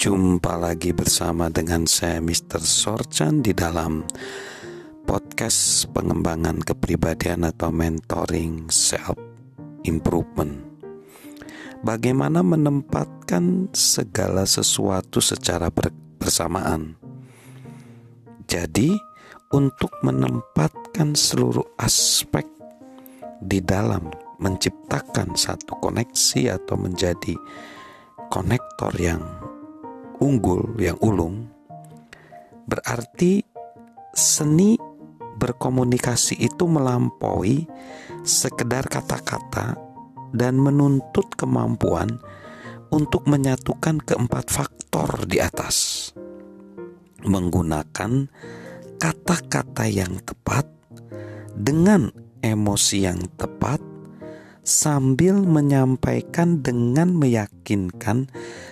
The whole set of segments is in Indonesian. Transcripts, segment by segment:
Jumpa lagi bersama dengan saya Mr. Sorchan di dalam podcast pengembangan kepribadian atau mentoring self improvement. Bagaimana menempatkan segala sesuatu secara bersamaan. Jadi, untuk menempatkan seluruh aspek di dalam menciptakan satu koneksi atau menjadi konektor yang unggul, yang ulung, berarti seni berkomunikasi itu melampaui sekedar kata-kata dan menuntut kemampuan untuk menyatukan keempat faktor di atas. Menggunakan kata-kata yang tepat dengan emosi yang tepat sambil menyampaikan dengan meyakinkan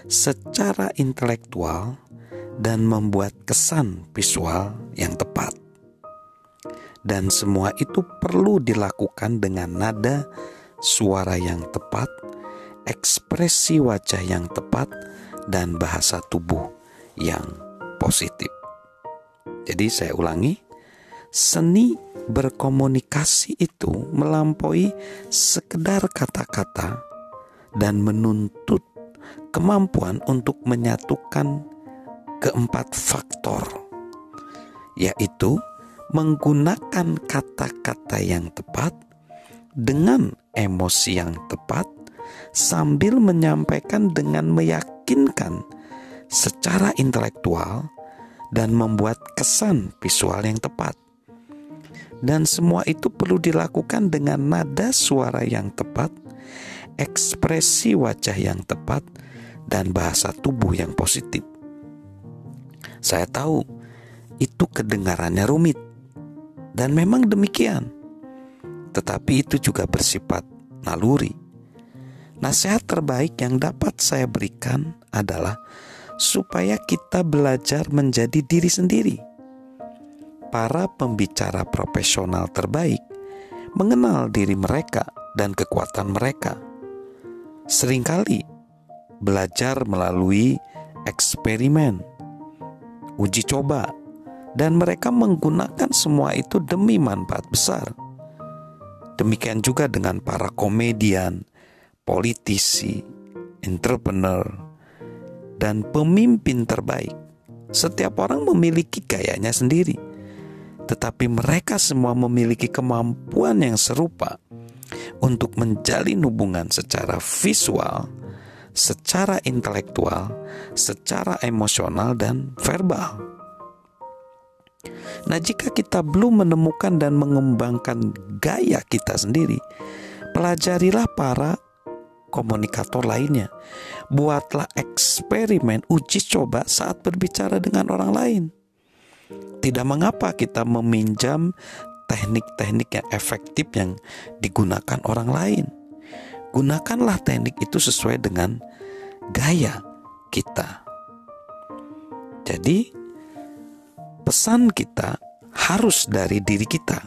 secara intelektual dan membuat kesan visual yang tepat. Dan semua itu perlu dilakukan dengan nada suara yang tepat, ekspresi wajah yang tepat, dan bahasa tubuh yang positif. Jadi, saya ulangi, seni berkomunikasi itu melampaui sekedar kata-kata dan menuntut kemampuan untuk menyatukan keempat faktor, yaitu menggunakan kata-kata yang tepat dengan emosi yang tepat sambil menyampaikan dengan meyakinkan secara intelektual dan membuat kesan visual yang tepat. Dan semua itu perlu dilakukan dengan nada suara yang tepat, ekspresi wajah yang tepat, dan bahasa tubuh yang positif. Saya tahu itu kedengarannya rumit, dan memang demikian, tetapi itu juga bersifat naluri. Nasihat terbaik yang dapat saya berikan adalah supaya kita belajar menjadi diri sendiri para pembicara profesional terbaik mengenal diri mereka dan kekuatan mereka. Seringkali belajar melalui eksperimen, uji coba, dan mereka menggunakan semua itu demi manfaat besar. Demikian juga dengan para komedian, politisi, entrepreneur, dan pemimpin terbaik. Setiap orang memiliki gayanya sendiri tetapi mereka semua memiliki kemampuan yang serupa untuk menjalin hubungan secara visual, secara intelektual, secara emosional, dan verbal. Nah, jika kita belum menemukan dan mengembangkan gaya kita sendiri, pelajarilah para komunikator lainnya. Buatlah eksperimen uji coba saat berbicara dengan orang lain. Tidak mengapa kita meminjam teknik-teknik yang efektif yang digunakan orang lain. Gunakanlah teknik itu sesuai dengan gaya kita. Jadi, pesan kita harus dari diri kita.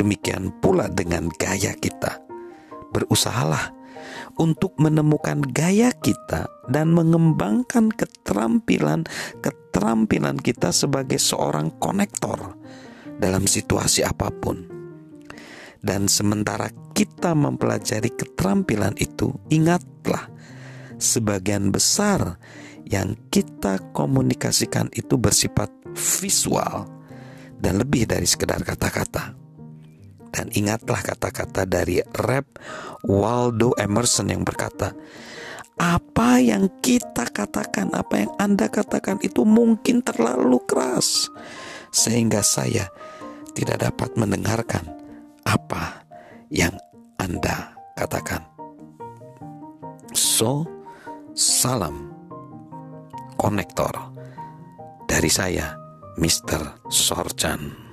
Demikian pula dengan gaya kita. Berusahalah untuk menemukan gaya kita dan mengembangkan keterampilan-keterampilan kita sebagai seorang konektor dalam situasi apa pun. Dan sementara kita mempelajari keterampilan itu, ingatlah sebagian besar yang kita komunikasikan itu bersifat visual dan lebih dari sekedar kata-kata. Dan ingatlah kata-kata dari rap Waldo Emerson yang berkata, apa yang kita katakan, apa yang Anda katakan itu mungkin terlalu keras sehingga saya tidak dapat mendengarkan apa yang Anda katakan. So, salam konektor dari saya, Mr. Sorchan.